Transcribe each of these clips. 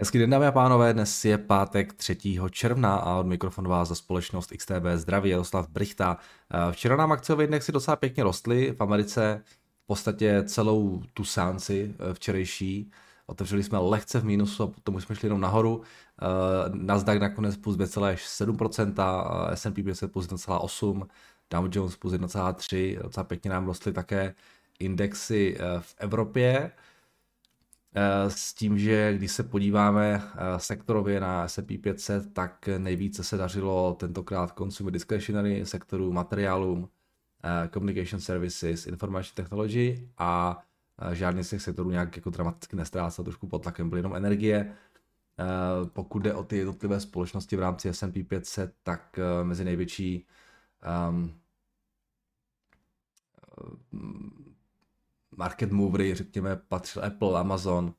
Hezký den dámy a pánové, dnes je pátek 3. června a od mikrofonu vás za společnost XTB zdraví Jaroslav Brichta. Eh, včera nám akciové indexy docela pěkně rostly, v Americe v podstatě celou tu sánci eh, včerejší. Otevřeli jsme lehce v mínusu a potom už jsme šli jenom nahoru. Eh, Nasdaq nakonec plus 2,7%, S&P 500 plus 1,8%, Dow Jones plus 1,3%, docela pěkně nám rostly také indexy v Evropě. Eh, s tím, že když se podíváme eh, sektorově na S&P 500, tak nejvíce se dařilo tentokrát consumer discretionary sektoru, materiálům, eh, communication services, information technology a žádný z těch sektorů nějak jako dramaticky nestrácel, trošku pod tlakem byly jenom energie. Pokud jde o ty jednotlivé společnosti v rámci S&P 500, tak mezi největší um, market movery, řekněme, patřil Apple, Amazon,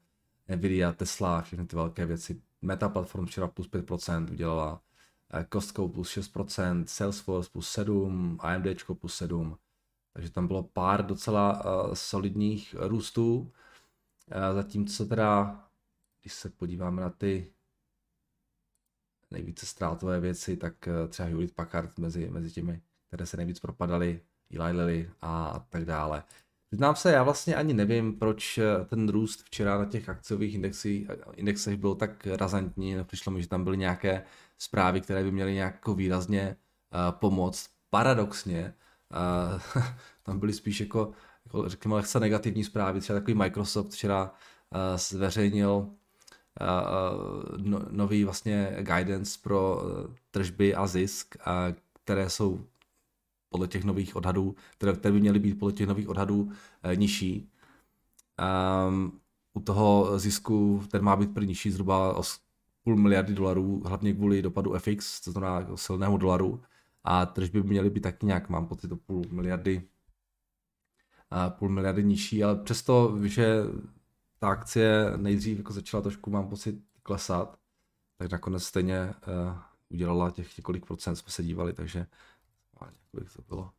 Nvidia, Tesla, všechny ty velké věci. Meta Platform včera plus 5% udělala, eh, Costco plus 6%, Salesforce plus 7%, AMD plus 7%. Takže tam bylo pár docela uh, solidních růstů. Uh, zatímco teda, když se podíváme na ty nejvíce ztrátové věci, tak uh, třeba Hewlett Packard mezi, mezi těmi, které se nejvíc propadaly, Eli Lilly a tak dále. Přiznám se, já vlastně ani nevím, proč eh, ten růst včera na těch akciových indexích, indexech byl tak razantní. Přišlo mi, že tam byly nějaké zprávy, které by měly nějak výrazně uh, pomoct. Paradoxně, uh, tam byly spíš jako, jako řekněme, lehce negativní zprávy. Třeba takový Microsoft včera uh, zveřejnil no, nový vlastně guidance pro tržby a zisk, které jsou podle těch nových odhadů, které, které by měly být podle těch nových odhadů eh, nižší. Um, u toho zisku ten má být nižší zhruba o půl miliardy dolarů, hlavně kvůli dopadu FX, to znamená jako silného dolaru. A tržby by měly být taky nějak, mám pocit, o půl miliardy, a půl miliardy nižší, ale přesto, že ta akcie nejdřív jako začala trošku, mám pocit, klesat, tak nakonec stejně uh, udělala těch několik procent, jsme se dívali, takže kolik to bylo.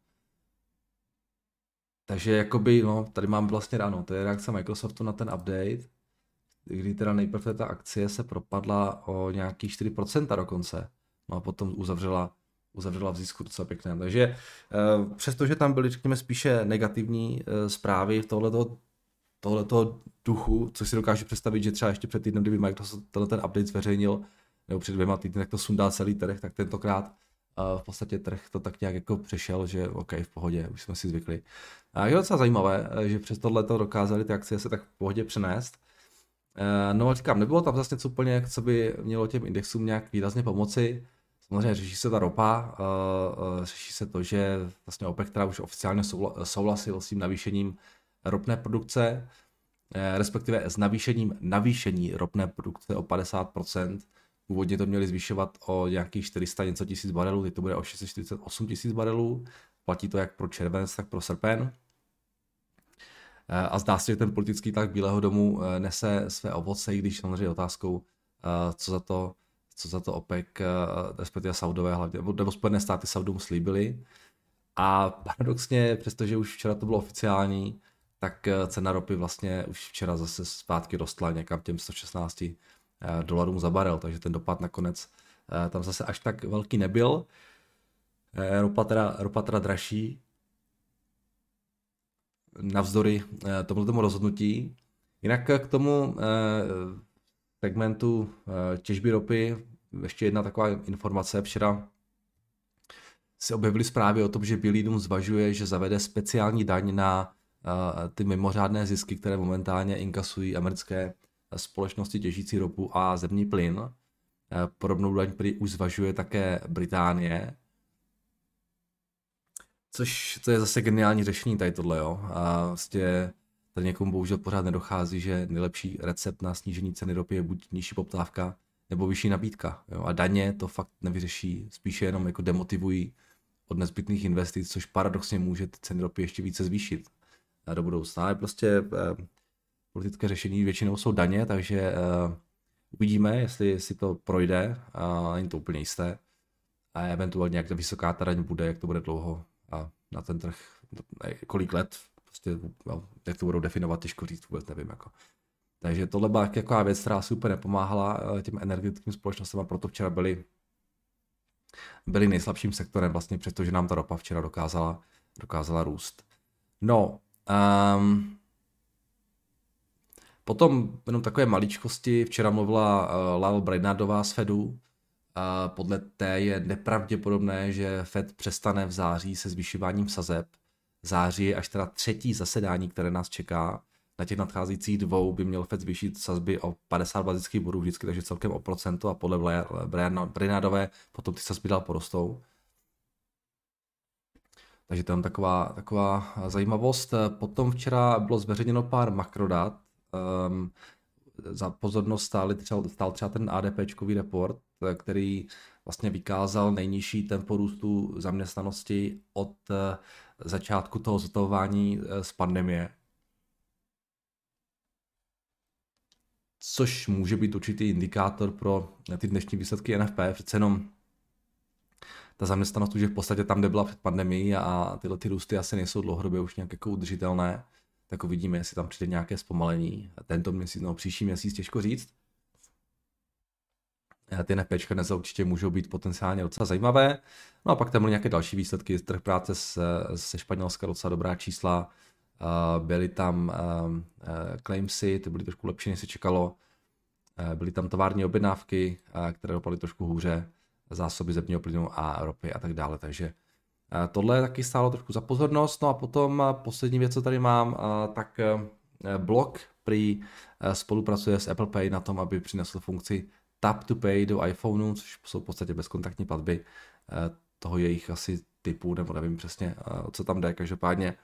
Takže jakoby, no, tady mám vlastně ráno, to je reakce Microsoftu na ten update, kdy teda nejprve ta akcie se propadla o nějaký 4% dokonce, no a potom uzavřela, uzavřela v zisku docela pěkné. Takže uh, přestože tam byly, řekněme, spíše negativní uh, zprávy v tohleto, tohleto duchu, což si dokážu představit, že třeba ještě před týdnem, kdyby Microsoft tenhle ten update zveřejnil, nebo před dvěma týdny, tak to sundá celý trh, tak tentokrát v podstatě trh to tak nějak jako přešel, že OK, v pohodě, už jsme si zvykli. A je docela zajímavé, že přes tohle to dokázali ty akcie se tak v pohodě přenést. Eh, no a říkám, nebylo tam zase něco úplně, co by mělo těm indexům nějak výrazně pomoci. Samozřejmě řeší se ta ropa, eh, eh, řeší se to, že vlastně OPEC která už oficiálně souhlasil s tím navýšením ropné produkce, respektive s navýšením navýšení ropné produkce o 50%, Původně to měli zvyšovat o nějakých 400 něco tisíc barelů, teď to bude o 648 tisíc barelů. Platí to jak pro červenec, tak pro srpen. Eh, a zdá se, že ten politický tlak Bílého domu eh, nese své ovoce, i když samozřejmě otázkou, eh, co za to, co za to OPEC, respektive Saudové hlavně, nebo Spojené státy Saudům slíbili. A paradoxně, přestože už včera to bylo oficiální, tak cena ropy vlastně už včera zase zpátky rostla někam těm 116 Eh, dolarům za barel, takže ten dopad nakonec eh, tam zase až tak velký nebyl. Eh, ropa teda, ropa teda dražší, navzdory tomu rozhodnutí. Jinak k tomu segmentu těžby ropy ještě jedna taková informace. Včera se objevily zprávy o tom, že Bílý dům zvažuje, že zavede speciální daň na ty mimořádné zisky, které momentálně inkasují americké společnosti těžící ropu a zemní plyn. Eh, podobnou daň prý už zvažuje také Británie. Což to je zase geniální řešení tady tohle, jo. A vlastně tady někomu bohužel pořád nedochází, že nejlepší recept na snížení ceny ropy je buď nižší poptávka, nebo vyšší nabídka. Jo? A daně to fakt nevyřeší, spíše jenom jako demotivují od nezbytných investic, což paradoxně může ty ceny ropy ještě více zvýšit do budoucna. Ale prostě eh, politické řešení většinou jsou daně, takže uh, uvidíme, jestli si to projde, a není to úplně jisté. A eventuálně, jak vysoká ta daň bude, jak to bude dlouho a na ten trh, kolik let, prostě, no, jak to budou definovat, těžko říct, vůbec nevím. Jako. Takže tohle byla taková věc, která super nepomáhala eh, těm energetickým společnostem a proto včera byli, byli nejslabším sektorem vlastně, přestože nám ta ropa včera dokázala, dokázala růst. No, um, potom jenom takové maličkosti, včera mluvila uh, Lal Brainardová z Fedu, uh, podle té je nepravděpodobné, že Fed přestane v září se zvyšováním sazeb. Září je až teda třetí zasedání, které nás čeká na těch nadcházejících dvou by měl Fed zvýšit sazby o 50 bazických bodů vždycky, takže celkem o procento a podle Brynádové potom ty sazby dál porostou. Takže tam taková, taková zajímavost. Potom včera bylo zveřejněno pár makrodat. Um, za pozornost stáli třeba, stál třeba ten ADPčkový report, který vlastně vykázal nejnižší tempo růstu zaměstnanosti od eh, začátku toho zotování eh, z pandemie. což může být určitý indikátor pro ty dnešní výsledky NFP. Přece jenom ta zaměstnanost už je v podstatě tam, kde byla před pandemií a tyhle ty růsty asi nejsou dlouhodobě už nějak jako udržitelné. Tak uvidíme, jestli tam přijde nějaké zpomalení. Tento měsíc, no příští měsíc těžko říct. Ty NFPčka dnes určitě můžou být potenciálně docela zajímavé. No a pak tam byly nějaké další výsledky. Trh práce se, se Španělska docela dobrá čísla. Byly tam uh, uh, claimsy, ty byly trošku lepší, než se čekalo. Byly tam tovární objednávky, které dopadly trošku hůře, zásoby zemního plynu a ropy a tak dále. Takže tohle taky stálo trošku za pozornost. No a potom uh, poslední věc, co tady mám, uh, tak blog prý spolupracuje s Apple Pay na tom, aby přinesl funkci Tap to Pay do iPhoneu, což jsou v podstatě bezkontaktní platby toho jejich asi typu, nebo nevím přesně, co tam jde. Každopádně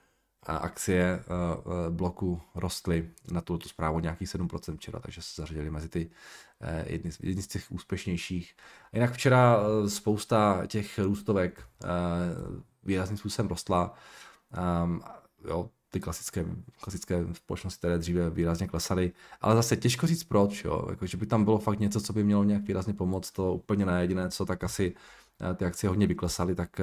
akcie eh, eh, bloku rostly na tuto zprávu nějaký 7% včera, takže se zařadili mezi ty eh, jedny, jedny z těch úspěšnějších. Jinak včera spousta těch růstovek výrazným způsobem rostla. Um, jo, ty klasické, klasické společnosti, které dříve výrazně klesaly, ale zase těžko říct proč, jo, jako, že by tam bylo fakt něco, co by mělo nějak výrazně pomoct, to úplně ne jediné, co tak asi ty akcie hodně vyklesaly, tak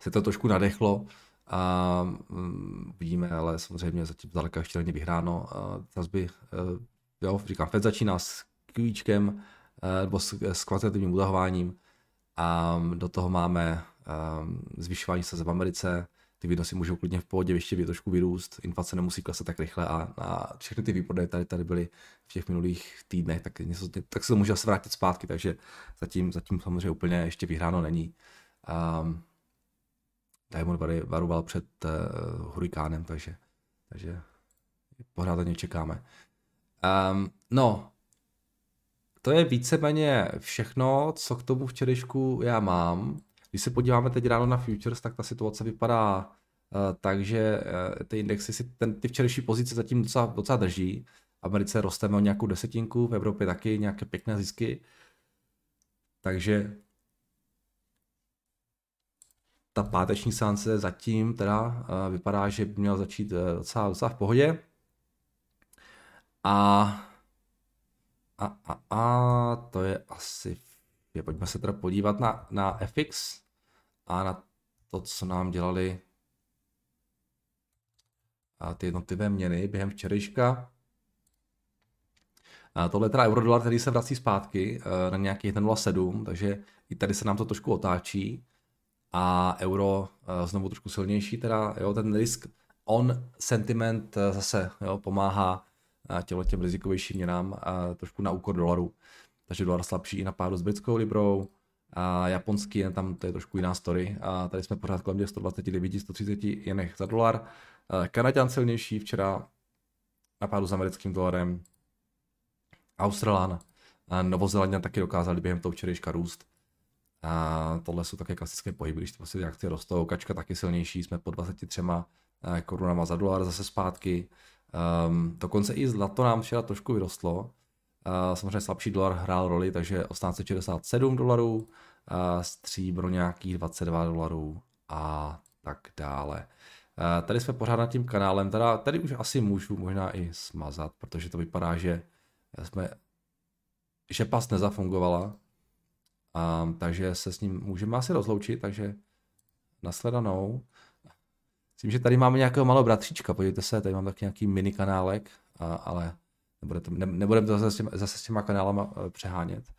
se to trošku nadechlo a um, vidíme, ale samozřejmě zatím zdaleka ještě není vyhráno. Sazby, uh, jo, říkám, Fed začíná s QIčkem uh, nebo s, s kvantitativním utahováním a do toho máme um, zvyšování se v Americe, ty výnosy můžou klidně v pohodě ještě trošku vyrůst, inflace nemusí klesat tak rychle a, a všechny ty výprodeje tady, tady byly v těch minulých týdnech, tak, něco, tak se to může asi vrátit zpátky, takže zatím, zatím samozřejmě úplně ještě vyhráno není. Um, Diamond varoval před uh, hurikánem, takže, takže pořád na ně čekáme. Um, no, to je víceméně všechno, co k tomu včerejšku já mám. Když se podíváme teď ráno na futures, tak ta situace vypadá uh, tak, že uh, ty indexy si ten, ty včerejší pozice zatím docela, docela drží. V Americe rosteme o nějakou desetinku, v Evropě taky nějaké pěkné zisky. Takže ta páteční seance zatím teda uh, vypadá, že by měl začít uh, docela, docela v pohodě. A, a, a, a to je asi, je, pojďme se teda podívat na, na FX a na to, co nám dělali a ty jednotlivé měny během včerejška. A tohle je teda eurodolar, který se vrací zpátky na nějaký 1,07, takže i tady se nám to trošku otáčí a euro eh, znovu trošku silnější, teda jo, ten risk on sentiment eh, zase jo, pomáhá těmhle těm rizikovějším měnám trošku na úkor dolaru. Takže dolar slabší i na pádu s britskou librou, a japonský jen tam to je trošku jiná story. A tady jsme pořád kolem těch 129, 130 jenech za dolar. Kanaďan silnější včera na pádu s americkým dolarem. Australan a Novozelanděn taky dokázali během toho včerejška růst. A tohle jsou také klasické pohyby, když prostě ty akcie rostou. Kačka taky silnější, jsme po 23 eh, korunama za dolar zase zpátky. Um, dokonce i zlato nám včera trošku vyrostlo. Uh, samozřejmě slabší dolar hrál roli, takže 1867 dolarů, uh, stříbro nějakých 22 dolarů a tak dále. Uh, tady jsme pořád nad tím kanálem, teda, tady už asi můžu možná i smazat, protože to vypadá, že jsme že pas nezafungovala, a, takže se s ním můžeme asi rozloučit, takže nasledanou. Myslím, že tady máme nějakého malého bratříčka, podívejte se, tady mám taky nějaký mini kanálek, a, ale nebudeme to, ne, nebudeme to zase, zase s těma kanálama uh, přehánět.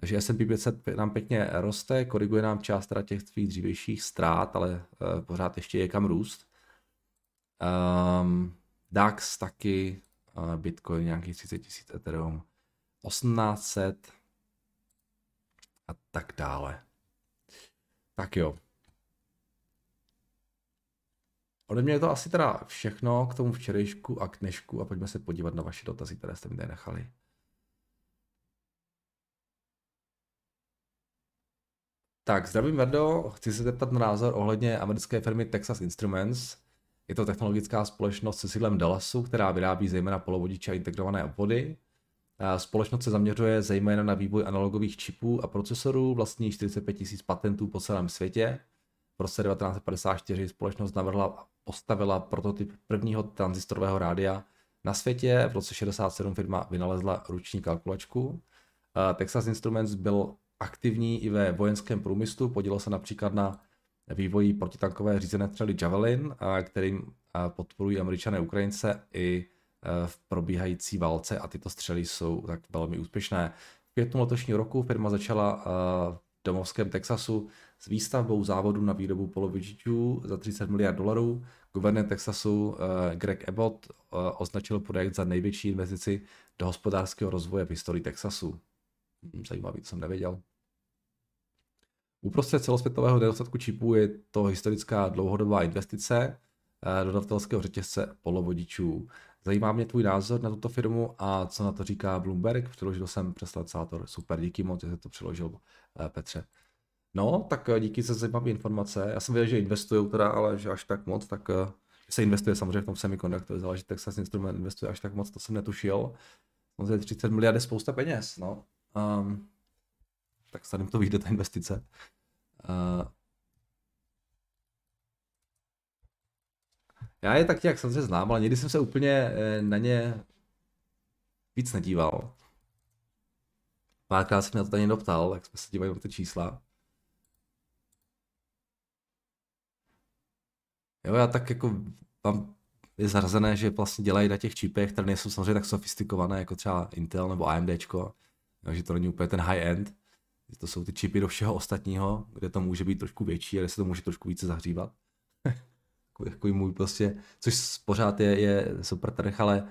Takže S&P 500 nám pěkně roste, koriguje nám část teda těch tvých dřívějších ztrát, ale uh, pořád ještě je kam růst. Um, DAX taky, uh, Bitcoin nějakých 30 tisíc Ethereum, 1800 a tak dále. Tak jo. Ode mě je to asi teda všechno k tomu včerejšku a k dnešku a pojďme se podívat na vaše dotazy, které jste mi tady nechali. Tak, zdravím Verdo, chci se zeptat na názor ohledně americké firmy Texas Instruments. Je to technologická společnost se sídlem Dallasu, která vyrábí zejména polovodiče a integrované obvody. Společnost se zaměřuje zejména na vývoj analogových čipů a procesorů, vlastní 45 000 patentů po celém světě. V roce 1954 společnost navrhla, postavila prototyp prvního transistorového rádia na světě. V roce 67 firma vynalezla ruční kalkulačku. Texas Instruments byl aktivní i ve vojenském průmyslu, podílel se například na vývoji protitankové řízené střely Javelin, kterým podporují američané Ukrajince i v probíhající válce a tyto střely jsou tak velmi úspěšné. V květnu letošního roku firma začala v domovském Texasu s výstavbou závodu na výrobu polovičičů za 30 miliard dolarů. Guvernér Texasu Greg Abbott označil projekt za největší investici do hospodářského rozvoje v historii Texasu. Hm, zajímavý, to jsem nevěděl. Uprostřed celosvětového nedostatku čipů je to historická dlouhodobá investice eh, dodavatelského řetězce polovodičů. Zajímá mě tvůj názor na tuto firmu a co na to říká Bloomberg. Přeložil jsem přes. Super, díky moc, že jsi to přeložil, eh, Petře. No, tak eh, díky za zajímavé informace. Já jsem věděl, že investují teda, ale že až tak moc, tak že se investuje samozřejmě v tom semikonduktoru, záleží Texas Instrument investuje až tak moc, to jsem netušil. Samozřejmě 30 miliard je spousta peněz, no. Um, tak snad to vyjde ta investice. Uh, já je tak nějak samozřejmě znám, ale někdy jsem se úplně eh, na ně víc nedíval. Párkrát jsem na to tady někdo ptal, jak jsme se dívali na ty čísla. Jo, já tak jako mám je zařazené, že vlastně dělají na těch čipech, které nejsou samozřejmě tak sofistikované, jako třeba Intel nebo AMDčko, takže to není úplně ten high-end. To jsou ty čipy do všeho ostatního, kde to může být trošku větší a kde se to může trošku více zahřívat. jako můj prostě, což pořád je, je super trh, ale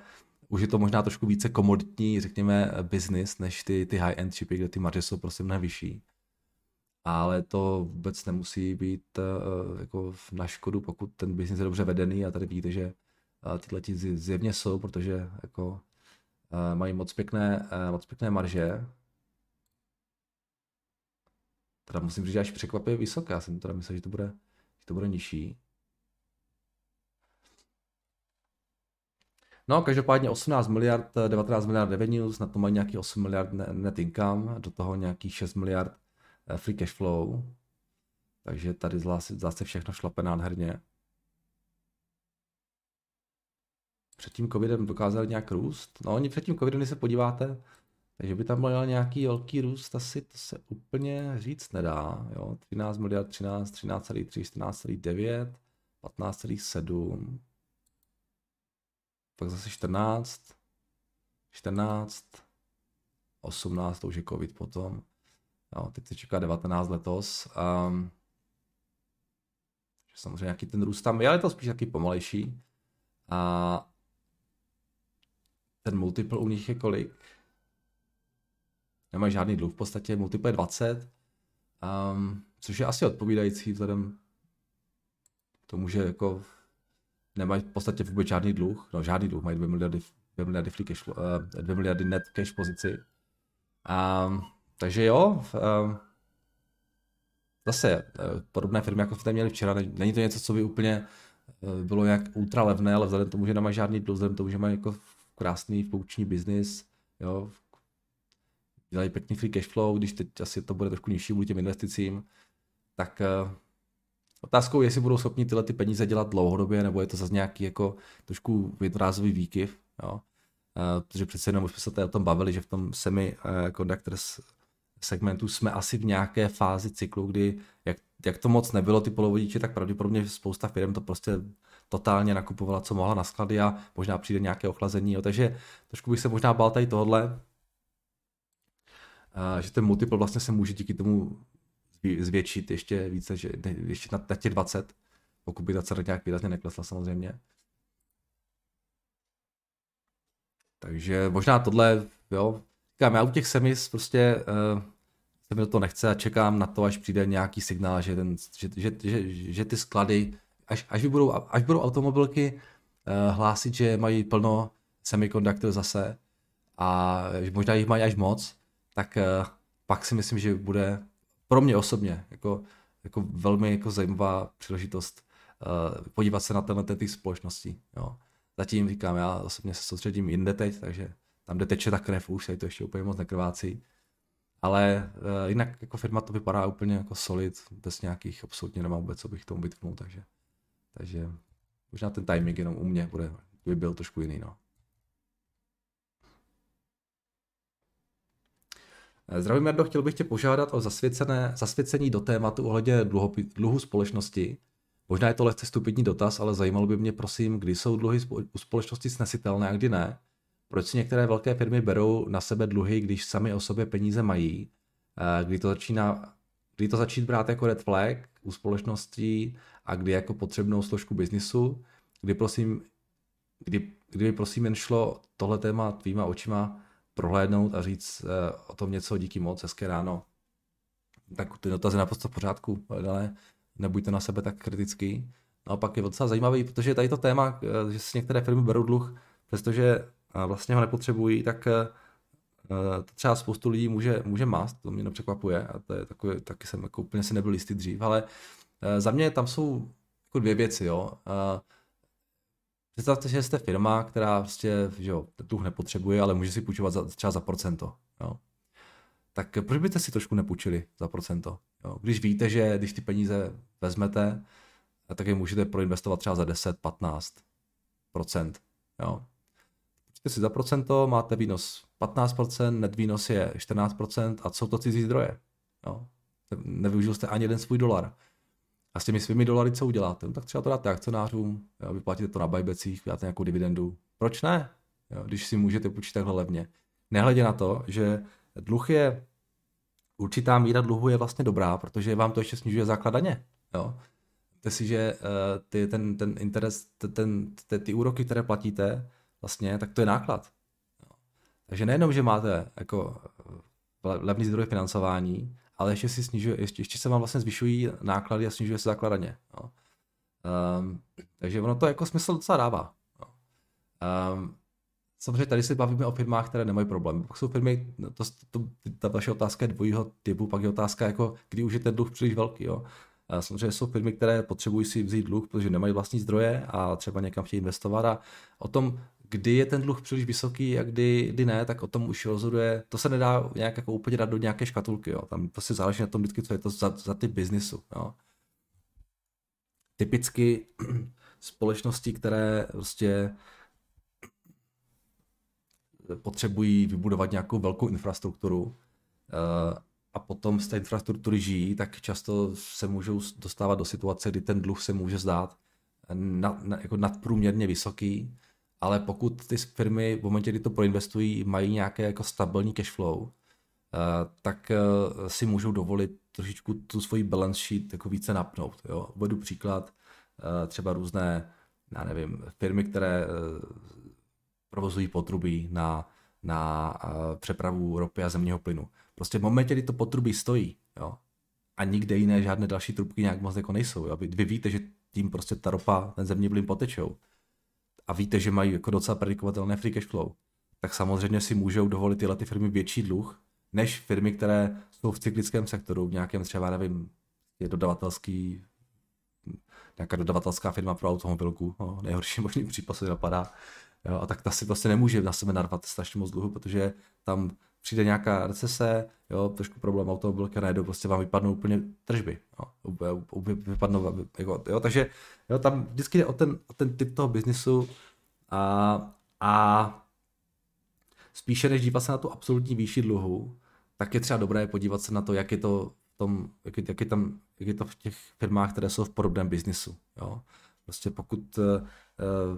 už je to možná trošku více komoditní, řekněme, business, než ty, ty high-end čipy, kde ty marže jsou prostě mnohem vyšší. Ale to vůbec nemusí být uh, jako na škodu, pokud ten business je dobře vedený a tady vidíte, že uh, tyhle ti zjevně jsou, protože jako uh, mají moc pěkné, moc pěkné marže Teda musím říct, že až překvapivě vysoké. Já jsem teda myslel, že to bude, že to bude nižší. No, každopádně 18 miliard, 19 miliard revenues, na to mají nějaký 8 miliard net income, do toho nějakých 6 miliard eh, free cash flow. Takže tady zase všechno šlape nádherně. Před tím covidem dokázali nějak růst. No oni před tím covidem, když se podíváte, takže by tam byl nějaký velký růst, asi to se úplně říct nedá. Jo? 13 miliard, 13, 13,3, 14,9, 15,7, pak zase 14, 14, 18, to už je covid potom. Jo, teď se čeká 19 letos. Um, samozřejmě nějaký ten růst tam je, ale je to spíš taky pomalejší. A ten multiple u nich je kolik? nemají žádný dluh v podstatě, multiple 20, um, což je asi odpovídající vzhledem k tomu, že jako nemají v podstatě vůbec žádný dluh, no žádný dluh, mají 2 miliardy, 2 miliardy, free cash, uh, 2 miliardy net cash pozici. Um, takže jo, um, zase uh, podobné firmy, jako jste měli včera, není to něco, co by úplně uh, bylo nějak ultra levné, ale vzhledem tomu, že nemají žádný dluh, vzhledem tomu, že mají jako krásný pouční biznis, jo, dělají pěkný free cash flow, když teď asi to bude trošku nižší kvůli těm investicím, tak uh, otázkou je, jestli budou schopni tyhle ty peníze dělat dlouhodobě, nebo je to zase nějaký jako trošku jednorázový výkyv, jo. Uh, protože přece jenom už jsme se tady o tom bavili, že v tom semiconductors segmentu jsme asi v nějaké fázi cyklu, kdy jak jak to moc nebylo, ty polovodiče, tak pravděpodobně spousta firm to prostě totálně nakupovala, co mohla na sklady a možná přijde nějaké ochlazení. Jo. Takže trošku bych se možná bál tady tohle, že ten multiple vlastně se může díky tomu zvětšit ještě více, že ještě na, těch 20, pokud by ta cena nějak výrazně neklesla samozřejmě. Takže možná tohle, jo, říkám, já u těch semis prostě uh, se mi do toho nechce a čekám na to, až přijde nějaký signál, že, ten, že, že, že, že ty sklady, až, až, budou, až budou automobilky uh, hlásit, že mají plno semikonduktor zase a možná jich mají až moc, tak uh, pak si myslím, že bude pro mě osobně jako, jako velmi jako zajímavá příležitost uh, podívat se na tenhle ty společnosti. Jo. Zatím říkám, já osobně se soustředím jinde teď, takže tam, kde teče ta krev, už se to ještě úplně moc nekrvácí. Ale uh, jinak jako firma to vypadá úplně jako solid, bez nějakých absolutně nemám vůbec, co bych tomu vytknul, takže, takže možná ten timing jenom u mě bude, by byl trošku jiný. No. Eh, zdravím, Jardo, chtěl bych tě požádat o zasvěcené, zasvěcení do tématu ohledně dluhu, dluhu společnosti. Možná je to lehce stupidní dotaz, ale zajímalo by mě, prosím, kdy jsou dluhy u společnosti snesitelné a kdy ne. Proč si některé velké firmy berou na sebe dluhy, když sami o sobě peníze mají? Eh, kdy to začíná, kdy to začít brát jako red flag u společností a kdy jako potřebnou složku biznisu? Kdy prosím, kdy, kdyby prosím jen šlo tohle téma tvýma očima prohlédnout a říct eh, o tom něco díky moc, hezké ráno. Tak ty dotazy naprosto v pořádku, ale nebuďte na sebe tak kritický. Naopak je docela zajímavý, protože tady to téma, eh, že si některé firmy berou dluh, přestože eh, vlastně ho nepotřebují, tak to třeba spoustu lidí může, může mást, to mě nepřekvapuje a to je takové, taky jsem jako úplně si nebyl jistý dřív, ale za mě tam jsou jako dvě věci, jo. Představte, že jste firma, která prostě, že jo, dluh nepotřebuje, ale může si půjčovat za, třeba za procento. Jo. Tak proč byste si trošku nepůjčili za procento? Jo. Když víte, že když ty peníze vezmete, tak je můžete proinvestovat třeba za 10-15 procent. Jo. Půjčíte si za procento, máte výnos 15%, net výnos je 14% a co to cizí zdroje. Jo. Nevyužil jste ani jeden svůj dolar. A s těmi svými dolary co uděláte? No, tak třeba to dáte akcionářům, jo, vyplatíte to na buybacích, dáte nějakou dividendu. Proč ne? Jo, když si můžete půjčit takhle levně. Nehledě na to, že dluh je, určitá míra dluhu je vlastně dobrá, protože vám to ještě snižuje základ daně. Jo. Si, že uh, ty, ten, ten interes, ten, ty, ty úroky, které platíte, vlastně, tak to je náklad. Takže nejenom, že máte jako levný zdroj financování, ale ještě, si snižuje, ještě, ještě se vám vlastně zvyšují náklady a snižuje se základaně. No. Um, takže ono to jako smysl docela dává. No. Um, samozřejmě tady se bavíme o firmách, které nemají problém. Pak jsou firmy, no to, to, ta vaše otázka je dvojího typu, pak je otázka, jako, kdy už je ten dluh příliš velký. Jo. A samozřejmě jsou firmy, které potřebují si vzít dluh, protože nemají vlastní zdroje a třeba někam chtějí investovat a o tom kdy je ten dluh příliš vysoký a kdy, kdy ne, tak o tom už rozhoduje, to se nedá nějak jako úplně dát do nějaké škatulky, jo. tam prostě záleží na tom vždycky, co je to za, za ty biznisu. Jo. Typicky společnosti, které prostě potřebují vybudovat nějakou velkou infrastrukturu eh, a potom z té infrastruktury žijí, tak často se můžou dostávat do situace, kdy ten dluh se může zdát na, na, jako nadprůměrně vysoký ale pokud ty firmy v momentě, kdy to proinvestují, mají nějaké jako stabilní cash flow, eh, tak eh, si můžou dovolit trošičku tu svoji balance sheet jako více napnout. Jo. Uvedu příklad, eh, třeba různé, já nevím, firmy, které provozují potrubí na, na přepravu ropy a zemního plynu. Prostě v momentě, kdy to potrubí stojí, jo, a nikde jiné žádné další trubky nějak moc jako nejsou. Jo. Vy, vy víte, že tím prostě ta ropa, ten zemní plyn potečou a víte, že mají jako docela predikovatelné free cash flow, tak samozřejmě si můžou dovolit tyhle ty firmy větší dluh, než firmy, které jsou v cyklickém sektoru, v nějakém třeba, nevím, je dodavatelský, nějaká dodavatelská firma pro automobilku, no, nejhorší možný případ se napadá, jo, a tak ta si prostě nemůže na sebe narvat strašně moc dluhu, protože tam přijde nějaká recese, jo, trošku problém automobilky a najednou prostě vám vypadnou úplně tržby. Jo, vypadnou, jako, jo, takže jo, tam vždycky jde o ten, o ten typ toho biznisu a, a spíše než dívat se na tu absolutní výši dluhu, tak je třeba dobré podívat se na to, jak je to v tom, jak je, jak je tam, jak je to v těch firmách, které jsou v podobném biznisu. Jo? Prostě pokud uh,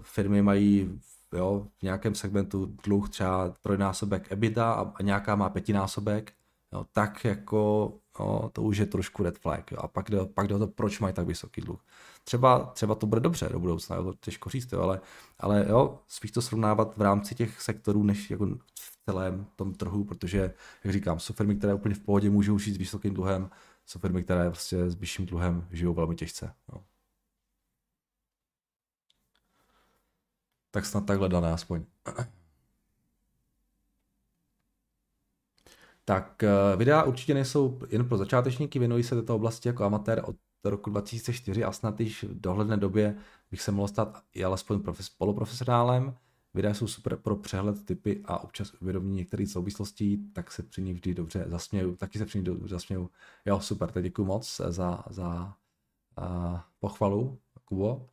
firmy mají jo, v nějakém segmentu dluh třeba trojnásobek EBITDA a, a nějaká má pětinásobek, jo, tak jako jo, to už je trošku red flag. Jo. A pak jde, pak jde o to, proč mají tak vysoký dluh. Třeba, třeba to bude dobře do budoucna, jo, to těžko říct, jo, ale, ale jo, spíš to srovnávat v rámci těch sektorů, než jako v celém tom trhu, protože, jak říkám, jsou firmy, které úplně v pohodě můžou žít s vysokým dluhem, jsou firmy, které prostě s vyšším dluhem žijou velmi těžce. Jo. Tak snad takhle dané aspoň. Tak eh, videa určitě nejsou jen pro začátečníky, věnují se této oblasti jako amatér od roku 2004 a snad již v dohledné době bych se mohl stát i alespoň profes, poloprofesionálem. Videa jsou super pro přehled typy a občas uvědomění některých souvislostí, tak se při nich vždy dobře zasměju. Taky se při nich dobře zasměju. Jo, super, tak děkuji moc za, za uh, pochvalu, Kubo.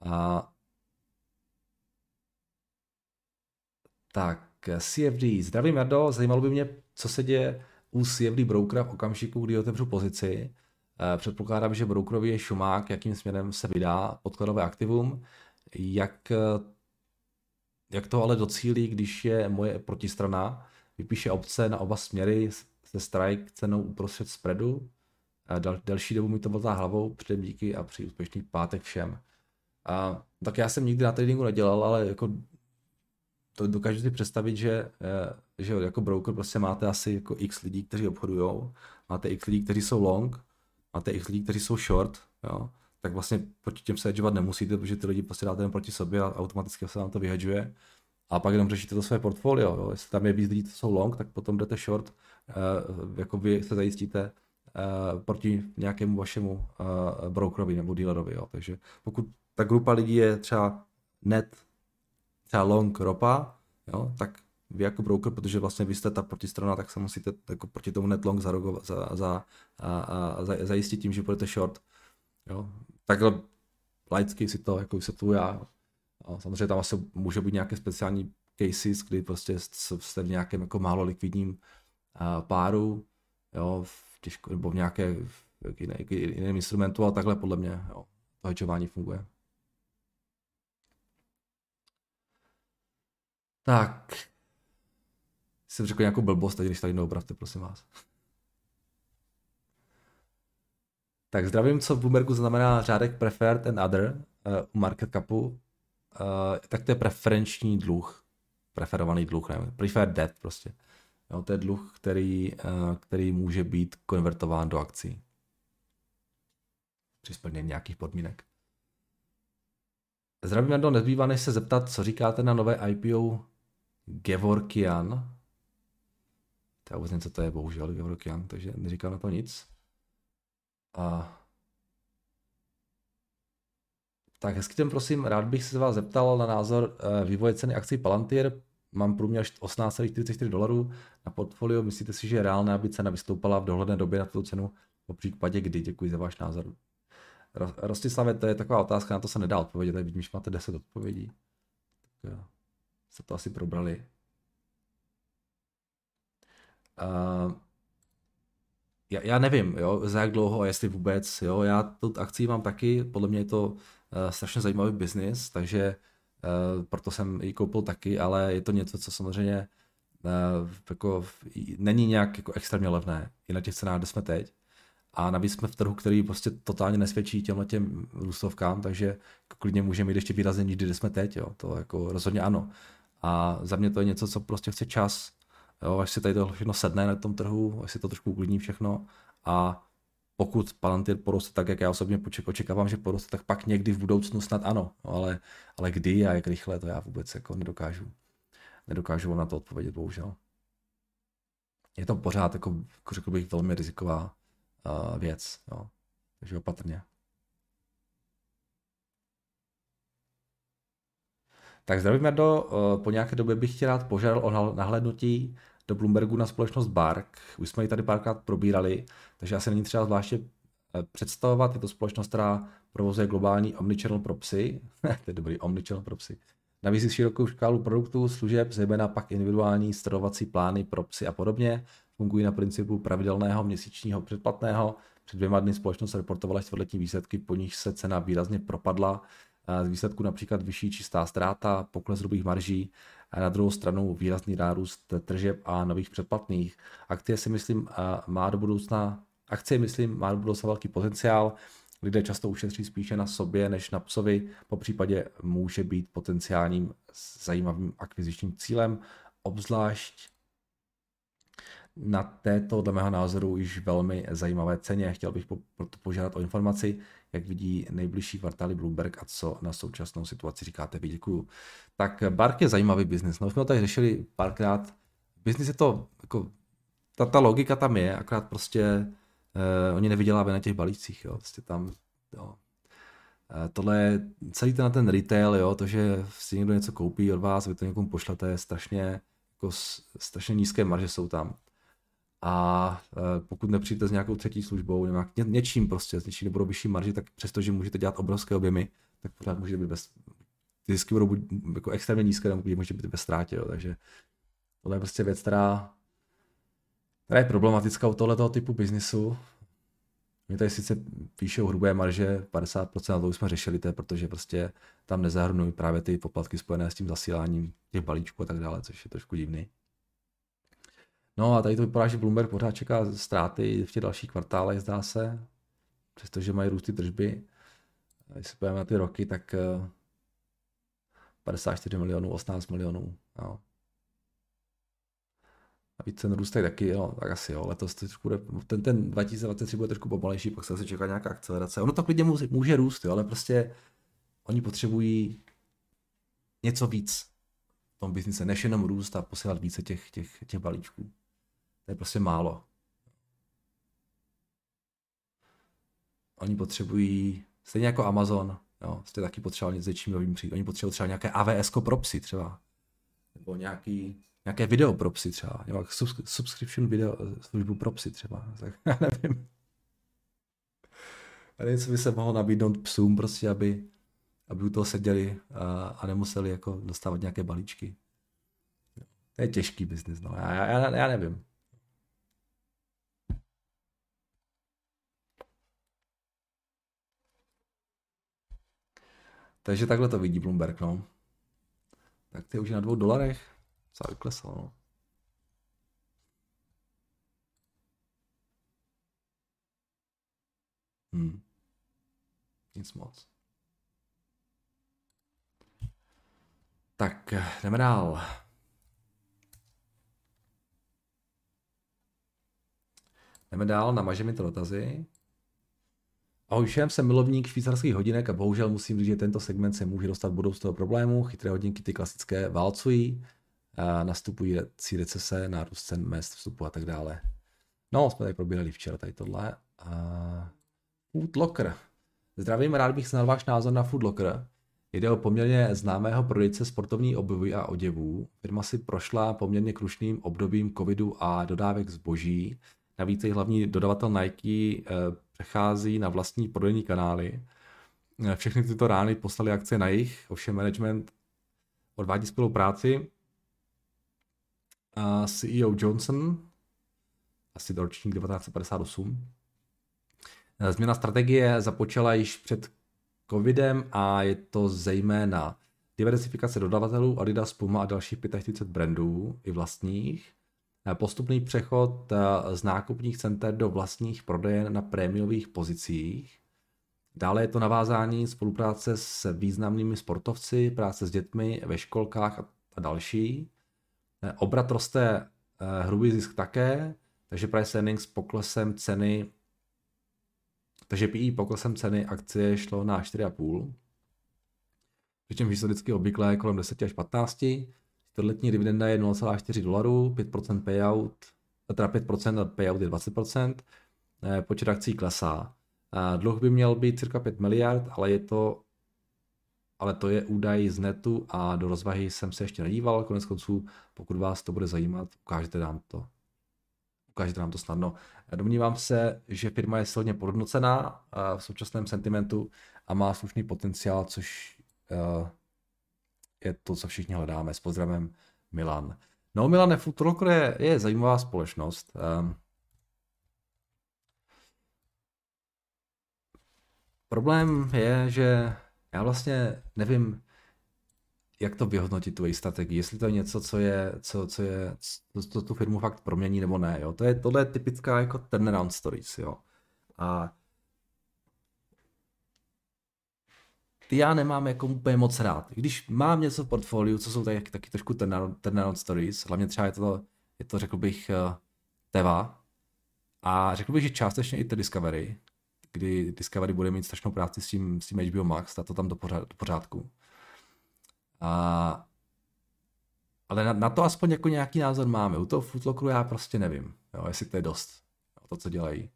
A Tak, CFD. Zdravím, Jardo. Zajímalo by mě, co se děje u CFD brokera v okamžiku, kdy otevřu pozici. Eh, předpokládám, že brokerovi je šumák, jakým směrem se vydá podkladové aktivum. Jak, eh, jak to ale docílí, když je moje protistrana, vypíše opce na oba směry se strike cenou uprostřed spreadu. Dal, další dobu mi to vltá hlavou, předem díky a při úspěšný pátek všem. A, tak já jsem nikdy na tradingu nedělal, ale jako to dokážu si představit, že, eh, že jako broker prostě máte asi jako x lidí, kteří obchodují, máte x lidí, kteří jsou long, máte x lidí, kteří jsou short, jo, tak vlastně proti těm se hedžovat nemusíte, protože ty lidi prostě dáte jen proti sobě a automaticky se vám to vyhedžuje. A pak jenom řešíte to své portfolio. Jo. Jestli tam je víc lidí, co jsou long, tak potom jdete short, uh, jako vy se zajistíte uh, proti nějakému vašemu uh, brokerovi nebo dealerovi. Jo. Takže pokud ta grupa lidí je třeba net třeba long ropa, jo, tak vy jako broker, protože vlastně vy jste ta protistrana, tak se musíte jako proti tomu net long zarogovat, za, za, a, a, za, zajistit tím, že budete short. Jo. Takhle laicky si to jako vysvětluji já. A samozřejmě tam asi může být nějaké speciální cases, kdy prostě jste v nějakém jako málo likvidním páru, jo, v těžko, nebo v nějaké v jiné, jiném instrumentu, ale takhle podle mě jo, to hedžování funguje. Tak. Jsem řekl nějakou blbost, teď když tady neopravte, prosím vás. Tak zdravím, co v Bloombergu znamená řádek preferred and other uh, u market capu. Uh, tak to je preferenční dluh. Preferovaný dluh, nevím. Preferred debt prostě. Jo, to je dluh, který, uh, který může být konvertován do akcí. Při splnění nějakých podmínek. Zdravím, Jando, nezbývá než se zeptat, co říkáte na nové IPO Gevorkian. To já vůbec nevím, co to je, bohužel, Gevorkian, takže neříkám na to nic. A... Tak hezky den, prosím, rád bych se vás zeptal na názor eh, vývoje ceny akcí Palantir. Mám průměr 18,44 dolarů na portfolio. Myslíte si, že je reálné, aby cena vystoupala v dohledné době na tuto cenu? Po případě kdy? Děkuji za váš názor. Rostislave, to je taková otázka, na to se nedá odpovědět, vidím, že máte 10 odpovědí. Tak jo se to asi probrali. Uh, já, já nevím, jo, za jak dlouho a jestli vůbec, jo, já tu akci mám taky, podle mě je to uh, strašně zajímavý biznis, takže uh, proto jsem ji koupil taky, ale je to něco, co samozřejmě uh, jako, není nějak jako extrémně levné, i na těch cenách, kde jsme teď. A navíc jsme v trhu, který prostě totálně nesvědčí těmhle těm růstovkám, takže jako klidně můžeme jít ještě výrazně níž, kde jsme teď, jo. To jako rozhodně ano. A za mě to je něco, co prostě chce čas, jo, až si tady to všechno sedne na tom trhu, až si to trošku uklidní všechno a pokud Palantir poroste tak, jak já osobně očekávám, že poroste, tak pak někdy v budoucnu snad ano, no, ale, ale kdy a jak rychle, to já vůbec jako nedokážu. Nedokážu na to odpovědět, bohužel. Je to pořád, jako, jako řekl bych, velmi riziková uh, věc, jo. takže opatrně. Tak zdravím, Jardo. Eh, po nějaké době bych tě rád požádal o nahlédnutí do Bloombergu na společnost Bark. Už jsme ji tady párkrát probírali, takže asi není třeba zvláště eh, představovat. Je to společnost, která provozuje globální omnichannel pro psy. to je dobrý, omnichannel pro psy. Navíc širokou škálu produktů, služeb, zejména pak individuální stravovací plány pro psy a podobně. Fungují na principu pravidelného měsíčního předplatného Před dvěma dny společnost reportovala čtvrtletní výsledky, po nich se cena výrazně propadla. Z výsledku například vyšší čistá ztráta, pokles hrubých marží, a na druhou stranu výrazný nárůst tržeb a nových předplatných. Akcie si myslím má do budoucna, akcie myslím má do budoucna velký potenciál, lidé často ušetří spíše na sobě než na psovi, po případě může být potenciálním zajímavým akvizičním cílem, obzvlášť na této, dle mého názoru, již velmi zajímavé ceně. Chtěl bych proto požádat o informaci, jak vidí nejbližší kvartály Bloomberg a co na současnou situaci říkáte vy. Děkuju. Tak Bark je zajímavý biznis. No, jsme to tady řešili párkrát. Biznis je to, jako, ta, ta logika tam je, akorát prostě eh, oni nevydělávají na těch balících, jo. Prostě tam, jo. Eh, tohle je celý ten, ten retail, jo, to, že si někdo něco koupí od vás, vy to někomu pošlete, je strašně, jako, strašně nízké marže jsou tam a e, pokud nepřijete s nějakou třetí službou, nějak, ně, něčím prostě, s něčím nebudou vyšší marži, tak přestože můžete dělat obrovské objemy, tak pořád můžete být bez, ty zisky budou buď jako extrémně nízké, nebo můžete být ve ztrátě, jo. takže tohle je prostě věc, která, která je problematická u tohoto typu biznisu. My tady sice píšou hrubé marže 50%, a to už jsme řešili, to je protože prostě tam nezahrnují právě ty poplatky spojené s tím zasíláním těch balíčků a tak dále, což je trošku divný. No a tady to vypadá, že Bloomberg pořád čeká ztráty v těch dalších kvartálech, zdá se, přestože mají růsty tržby. Když se pojďme na ty roky, tak 54 eh, milionů, 18 milionů. Jo. A víc ten růst taky, jo, tak asi jo, letos trošku bude, ten, ten 2023 bude trošku pomalejší, pak se zase čeká nějaká akcelerace. Ono to klidně může, může růst, jo, ale prostě oni potřebují něco víc v tom biznise, než jenom růst a posílat více těch, těch, těch balíčků. To je prostě málo. Oni potřebují, stejně jako Amazon, jo, jste taky potřebovali něco něčím novým přijít. Oni potřebují třeba nějaké AVS pro psy třeba. Nebo nějaký, nějaké video pro psy třeba. Nějaký subscription video službu pro psy třeba. Tak já nevím. A něco by se mohlo nabídnout psům prostě, aby, aby u toho seděli a, a nemuseli jako dostávat nějaké balíčky. To je těžký biznis, no. Já, já, já nevím. Takže takhle to vidí Bloomberg, no. Tak ty už je na dvou dolarech. Co vyklesalo, no. Hmm. Nic moc. Tak, jdeme dál. Jdeme dál, namažeme to dotazy. Ahoj všem, jsem milovník švýcarských hodinek a bohužel musím říct, že tento segment se může dostat budoucího problému. Chytré hodinky, ty klasické, válcují, nastupují recese, nárůst cen mest, vstupu a tak dále. No, jsme tady probírali včera tady tohle. A... Foodlocker. Zdravím, rád bych znal váš názor na Foodlocker. Jde o poměrně známého prodejce sportovní obuvy a oděvů. Firma si prošla poměrně krušným obdobím covidu a dodávek zboží. Navíc její hlavní dodavatel Nike eh, přechází na vlastní prodejní kanály. Eh, všechny tyto rány poslali akce na jich, ovšem management odvádí skvělou práci. A CEO Johnson, asi do ročník 1958, eh, Změna strategie započala již před covidem a je to zejména diversifikace dodavatelů Adidas, Puma a dalších 45 brandů i vlastních, postupný přechod eh, z nákupních center do vlastních prodejen na prémiových pozicích. Dále je to navázání spolupráce s významnými sportovci, práce s dětmi ve školkách a další. Eh, obrat roste hrubý zisk také, takže price earnings poklesem ceny takže PI poklesem ceny akcie šlo na 4,5. Přičemž historicky obvykle kolem 10 až 15. Čtvrtletní dividenda je 0,4 dolarů, 5% payout, teda 5% a payout je 20%, eh, počet akcí klesá. Dluh by měl být cirka 5 miliard, ale je to ale to je údaj z netu a do rozvahy jsem se ještě nedíval. Konec konců, pokud vás to bude zajímat, ukážete nám to. Ukážete nám to snadno. Domnívám se, že firma je silně podhodnocená eh, v současném sentimentu a má slušný potenciál, což eh, je to, co všichni hledáme. S pozdravem Milan. No Milan, Footlocker, Food Locker je, je zajímavá společnost. Um, problém je, že já vlastně nevím, jak to vyhodnotit tu její strategii, jestli to je něco, co je, co, co je, co, co tu firmu fakt promění nebo ne, jo. To je, tohle je typická jako turnaround stories, jo. A ty já nemám jako úplně moc rád. Když mám něco v portfoliu, co jsou taky, taky trošku turnaround, stories, hlavně třeba je to, je to řekl bych, uh, Teva, a řekl bych, že částečně i to Discovery, kdy Discovery bude mít strašnou práci s tím, s tím HBO Max, a to tam do, pořád, do pořádku. A, ale na, na, to aspoň jako nějaký názor máme. U toho Footlockeru já prostě nevím, jo, jestli to je dost, to, co dělají.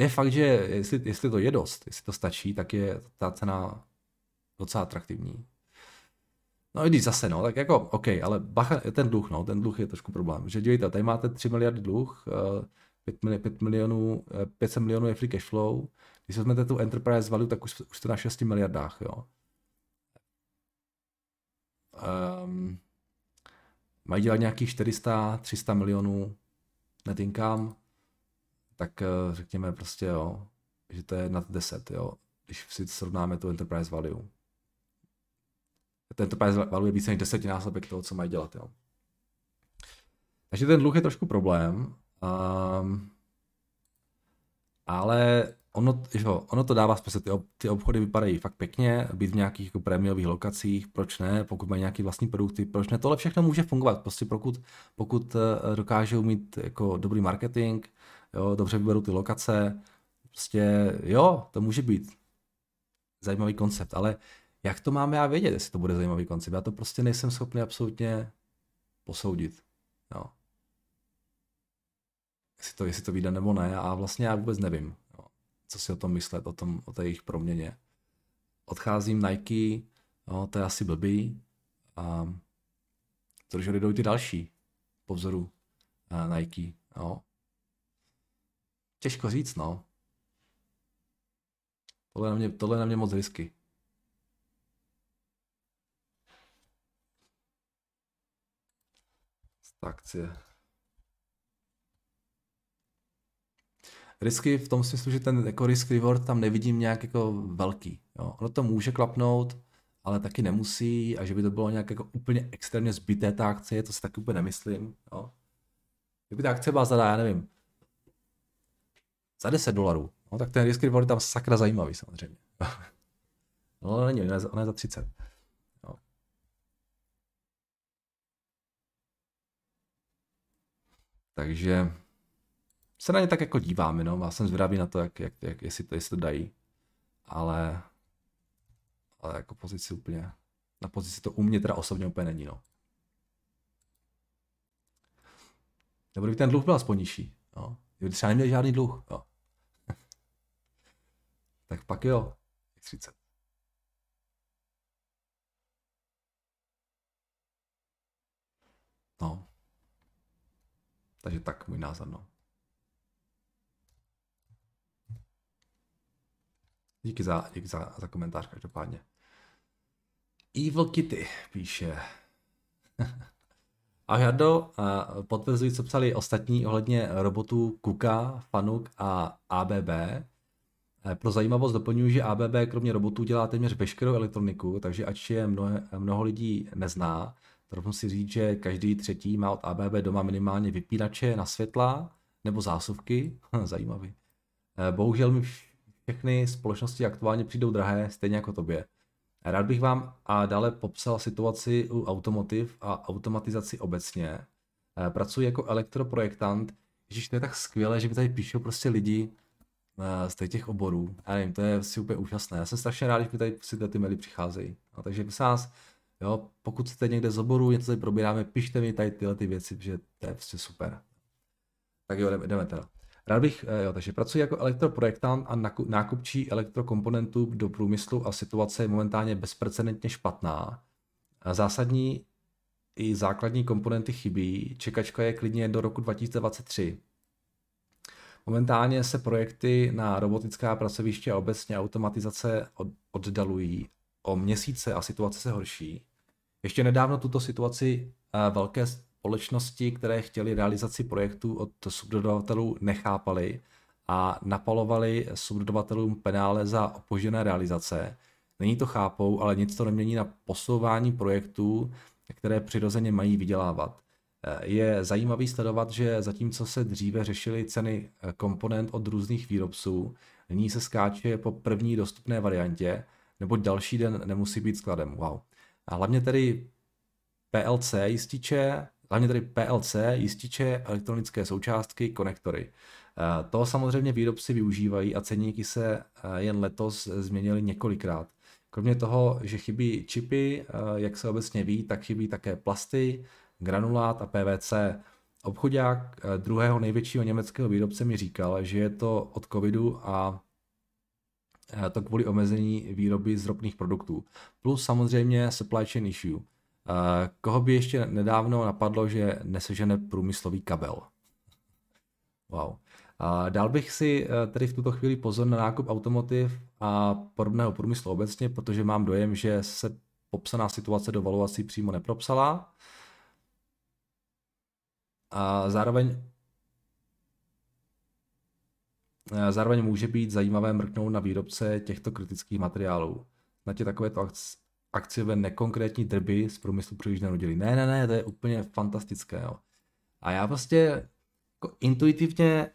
Je fakt, že jestli, jestli to je dost, jestli to stačí, tak je ta cena docela atraktivní. No i když zase, no, tak jako, OK, ale bacha, ten dluh, no, ten dluh je trošku problém. Že dívejte, tady máte 3 miliardy dluh, 5, milionů, 5 milionů, 500 milionů je free cash flow. Když vezmete tu enterprise value, tak už, už jste na 6 miliardách, jo. Um, mají dělat nějakých 400, 300 milionů net income, tak eh, řekněme prostě jo, že to je nad 10, jo, když si srovnáme tu enterprise value. Ten enterprise value je více než desetinásobek toho, co mají dělat, jo. Takže ten dluh je trošku problém, um, ale ono, jo, ono to dává smysl, ty, ty obchody vypadají fakt pěkně, být v nějakých jako prémiových lokacích, proč ne, pokud mají nějaký vlastní produkty, proč ne, tohle všechno může fungovat, prostě pokud, pokud eh, dokážou mít jako dobrý marketing, jo, dobře vyberou ty lokace, prostě jo, to může být zajímavý koncept, ale jak to máme já vědět, jestli to bude zajímavý koncept? Já to prostě nejsem schopný absolutně posoudit. Jo. Jestli to, jestli to vyjde nebo ne a vlastně já vůbec nevím co si o tom myslet, o, tom, o té jejich proměně. Odcházím Nike, no, to je asi blbý. A protože jdou ty další po vzoru uh, Nike. No. Těžko říct, no. Tohle na mě, tohle na mě moc risky. Akcie. risky v tom smyslu, že ten jako risk reward tam nevidím nějak jako velký. Jo. Ono to může klapnout, ale taky nemusí a že by to bylo nějak jako úplně extrémně zbyté ta akcie, to si taky úplně nemyslím. Jo. Kdyby ta akce byla za, já nevím, za 10 dolarů, no, tak ten risk reward je tam sakra zajímavý samozřejmě. no není, ona je za 30. Jo. Takže se na ně tak jako díváme, no. Já jsem zvědavý na to, jak, jak, jak jestli, to, jestli to dají. Ale, ale jako pozici úplně, na pozici to u mě teda osobně úplně není, no. Nebo kdyby ten dluh byl aspoň nižší, no. Kdyby třeba neměl žádný dluh, jo. Tak pak jo, 30. No. Takže tak můj názor, no. Díky za, díky za, za komentář každopádně. Evil Kitty píše. A Jardo, potvrzuji, co psali ostatní ohledně robotů Kuka, Fanuk a ABB. Pro zajímavost doplňuji, že ABB kromě robotů dělá téměř veškerou elektroniku, takže ač je mnoho, mnoho lidí nezná, trochu si říct, že každý třetí má od ABB doma minimálně vypínače na světla nebo zásuvky. Zajímavý. Bohužel mi všechny společnosti aktuálně přijdou drahé, stejně jako tobě. Rád bych vám a dále popsal situaci u automotiv a automatizaci obecně. Eh, pracuji jako elektroprojektant, Ježíš, to je tak skvělé, že mi tady píšou prostě lidi eh, z těch oborů. Já nevím, to je si úplně úžasné. Já jsem strašně rád, že mi tady si ty maily přicházejí. No, takže prosím vás, jo, pokud jste někde z oboru, něco tady probíráme, pište mi tady tyhle ty věci, protože to je prostě super. Tak jo, jdeme, jdeme teda. Rád bych, eh, jo, takže pracuji jako elektroprojektant a nákupčí elektrokomponentů do průmyslu a situace je momentálně bezprecedentně špatná. Zásadní i základní komponenty chybí, čekačka je klidně do roku 2023. Momentálně se projekty na robotická pracoviště a obecně automatizace oddalují o měsíce a situace se horší. Ještě nedávno tuto situaci eh, velké společnosti, které chtěly realizaci projektu od subdodavatelů, nechápali a napalovali subdodavatelům penále za opožděné realizace. Není to chápou, ale nic to nemění na posouvání projektů, které přirozeně mají vydělávat. Je zajímavý sledovat, že zatímco se dříve řešily ceny komponent od různých výrobců, nyní se skáče po první dostupné variantě, nebo další den nemusí být skladem. Wow. A hlavně tedy PLC jističe, hlavně tedy PLC jističe, elektronické součástky, konektory. To samozřejmě výrobci využívají a ceníky se jen letos změnily několikrát. Kromě toho, že chybí čipy, jak se obecně ví, tak chybí také plasty, granulát a PVC. Obchodák druhého největšího německého výrobce mi říkal, že je to od covidu a to kvůli omezení výroby z ropných produktů. Plus samozřejmě supply chain issue. Koho by ještě nedávno napadlo, že nesežene průmyslový kabel? Wow. Dal bych si eh, tedy v tuto chvíli pozor na nákup automotiv a podobného průmyslu obecně, protože mám dojem, že se popsaná situace do valuací přímo nepropsala. A zároveň Zároveň může být zajímavé mrknout na výrobce těchto kritických materiálů. Na tě takovéto akciové nekonkrétní drby z průmyslu příliš nenudili. Ne, ne, ne, to je úplně fantastické. Jo. A já prostě jako intuitivně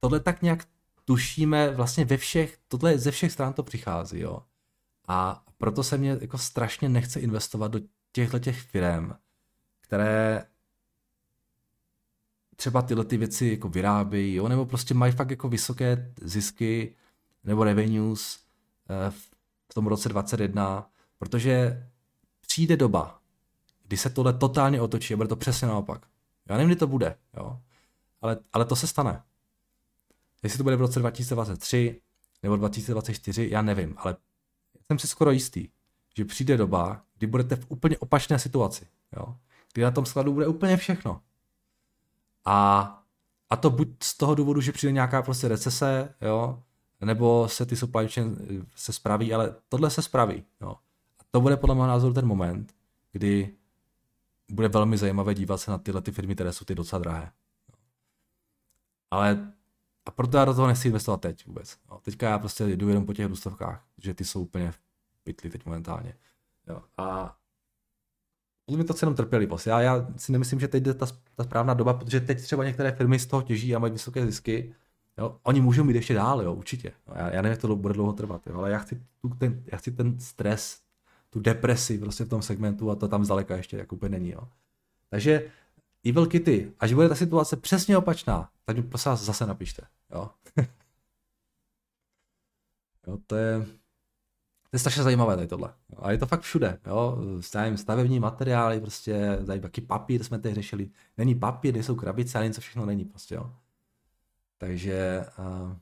tohle tak nějak tušíme vlastně ve všech, tohle ze všech stran to přichází, jo. A proto se mě jako strašně nechce investovat do těchto těch firm, které třeba tyhle ty věci jako vyrábějí, jo, nebo prostě mají fakt jako vysoké zisky nebo revenues eh, v tom roce 2021, protože přijde doba, kdy se tohle totálně otočí a bude to přesně naopak. Já nevím, kdy to bude, jo, ale, ale to se stane. Jestli to bude v roce 2023 nebo 2024, já nevím, ale jsem si skoro jistý, že přijde doba, kdy budete v úplně opačné situaci. Jo? Kdy na tom skladu bude úplně všechno. A, a to buď z toho důvodu, že přijde nějaká prostě recese, jo? nebo se ty supply chain eh, se spraví, ale tohle se spraví. Jo? A to bude podle mého názoru ten moment, kdy bude velmi zajímavé dívat se na tyhle ty firmy, které jsou ty docela drahé. Ale a proto já do toho nechci investovat teď vůbec. No, teďka já prostě jdu jenom po těch důstovkách, že ty jsou úplně v pytli teď momentálně. Jo. A mi to jenom trpělivost. Já, já si nemyslím, že teď je ta, ta správná doba, protože teď třeba některé firmy z toho těží a mají vysoké zisky. Jo. Oni můžou mít ještě dál, jo, určitě. No, já, já nevím, jak to bude dlouho trvat, jo, ale já chci, tu, ten, já chci ten stres, tu depresi prostě v tom segmentu a to tam zdaleka ještě jako úplně není. Jo. Takže Evil Kitty, až bude ta situace přesně opačná, tak mi prosím zase napište. Jo? jo, to je, to je strašně zajímavé tady tohle. A je to fakt všude. Jo? stavební materiály, prostě tady taky papír jsme tady řešili. Není papír, nejsou krabice, ale něco všechno není prostě. Jo? Takže uh,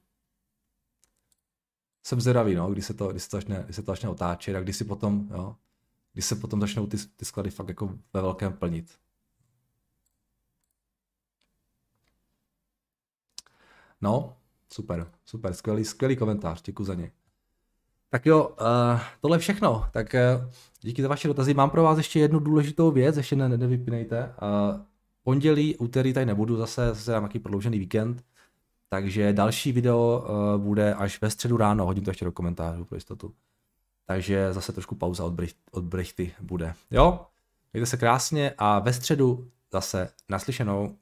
jsem zvědavý, no, kdy se to, kdy se to, začne, kdy se to začne otáčet a kdy si potom, jo, kdy se potom začnou ty, ty sklady fakt jako ve velkém plnit. No, super, super, skvělý, skvělý komentář, děkuji za ně. Tak jo, uh, tohle všechno. Tak uh, díky za vaše dotazy. Mám pro vás ještě jednu důležitou věc, ještě ne, nevypínejte. Uh, pondělí, úterý tady nebudu, zase, zase mám nějaký prodloužený víkend. Takže další video uh, bude až ve středu ráno, hodím to ještě do komentářů pro jistotu. Takže zase trošku pauza od, brich, od bude. Jo, mějte se krásně a ve středu zase naslyšenou.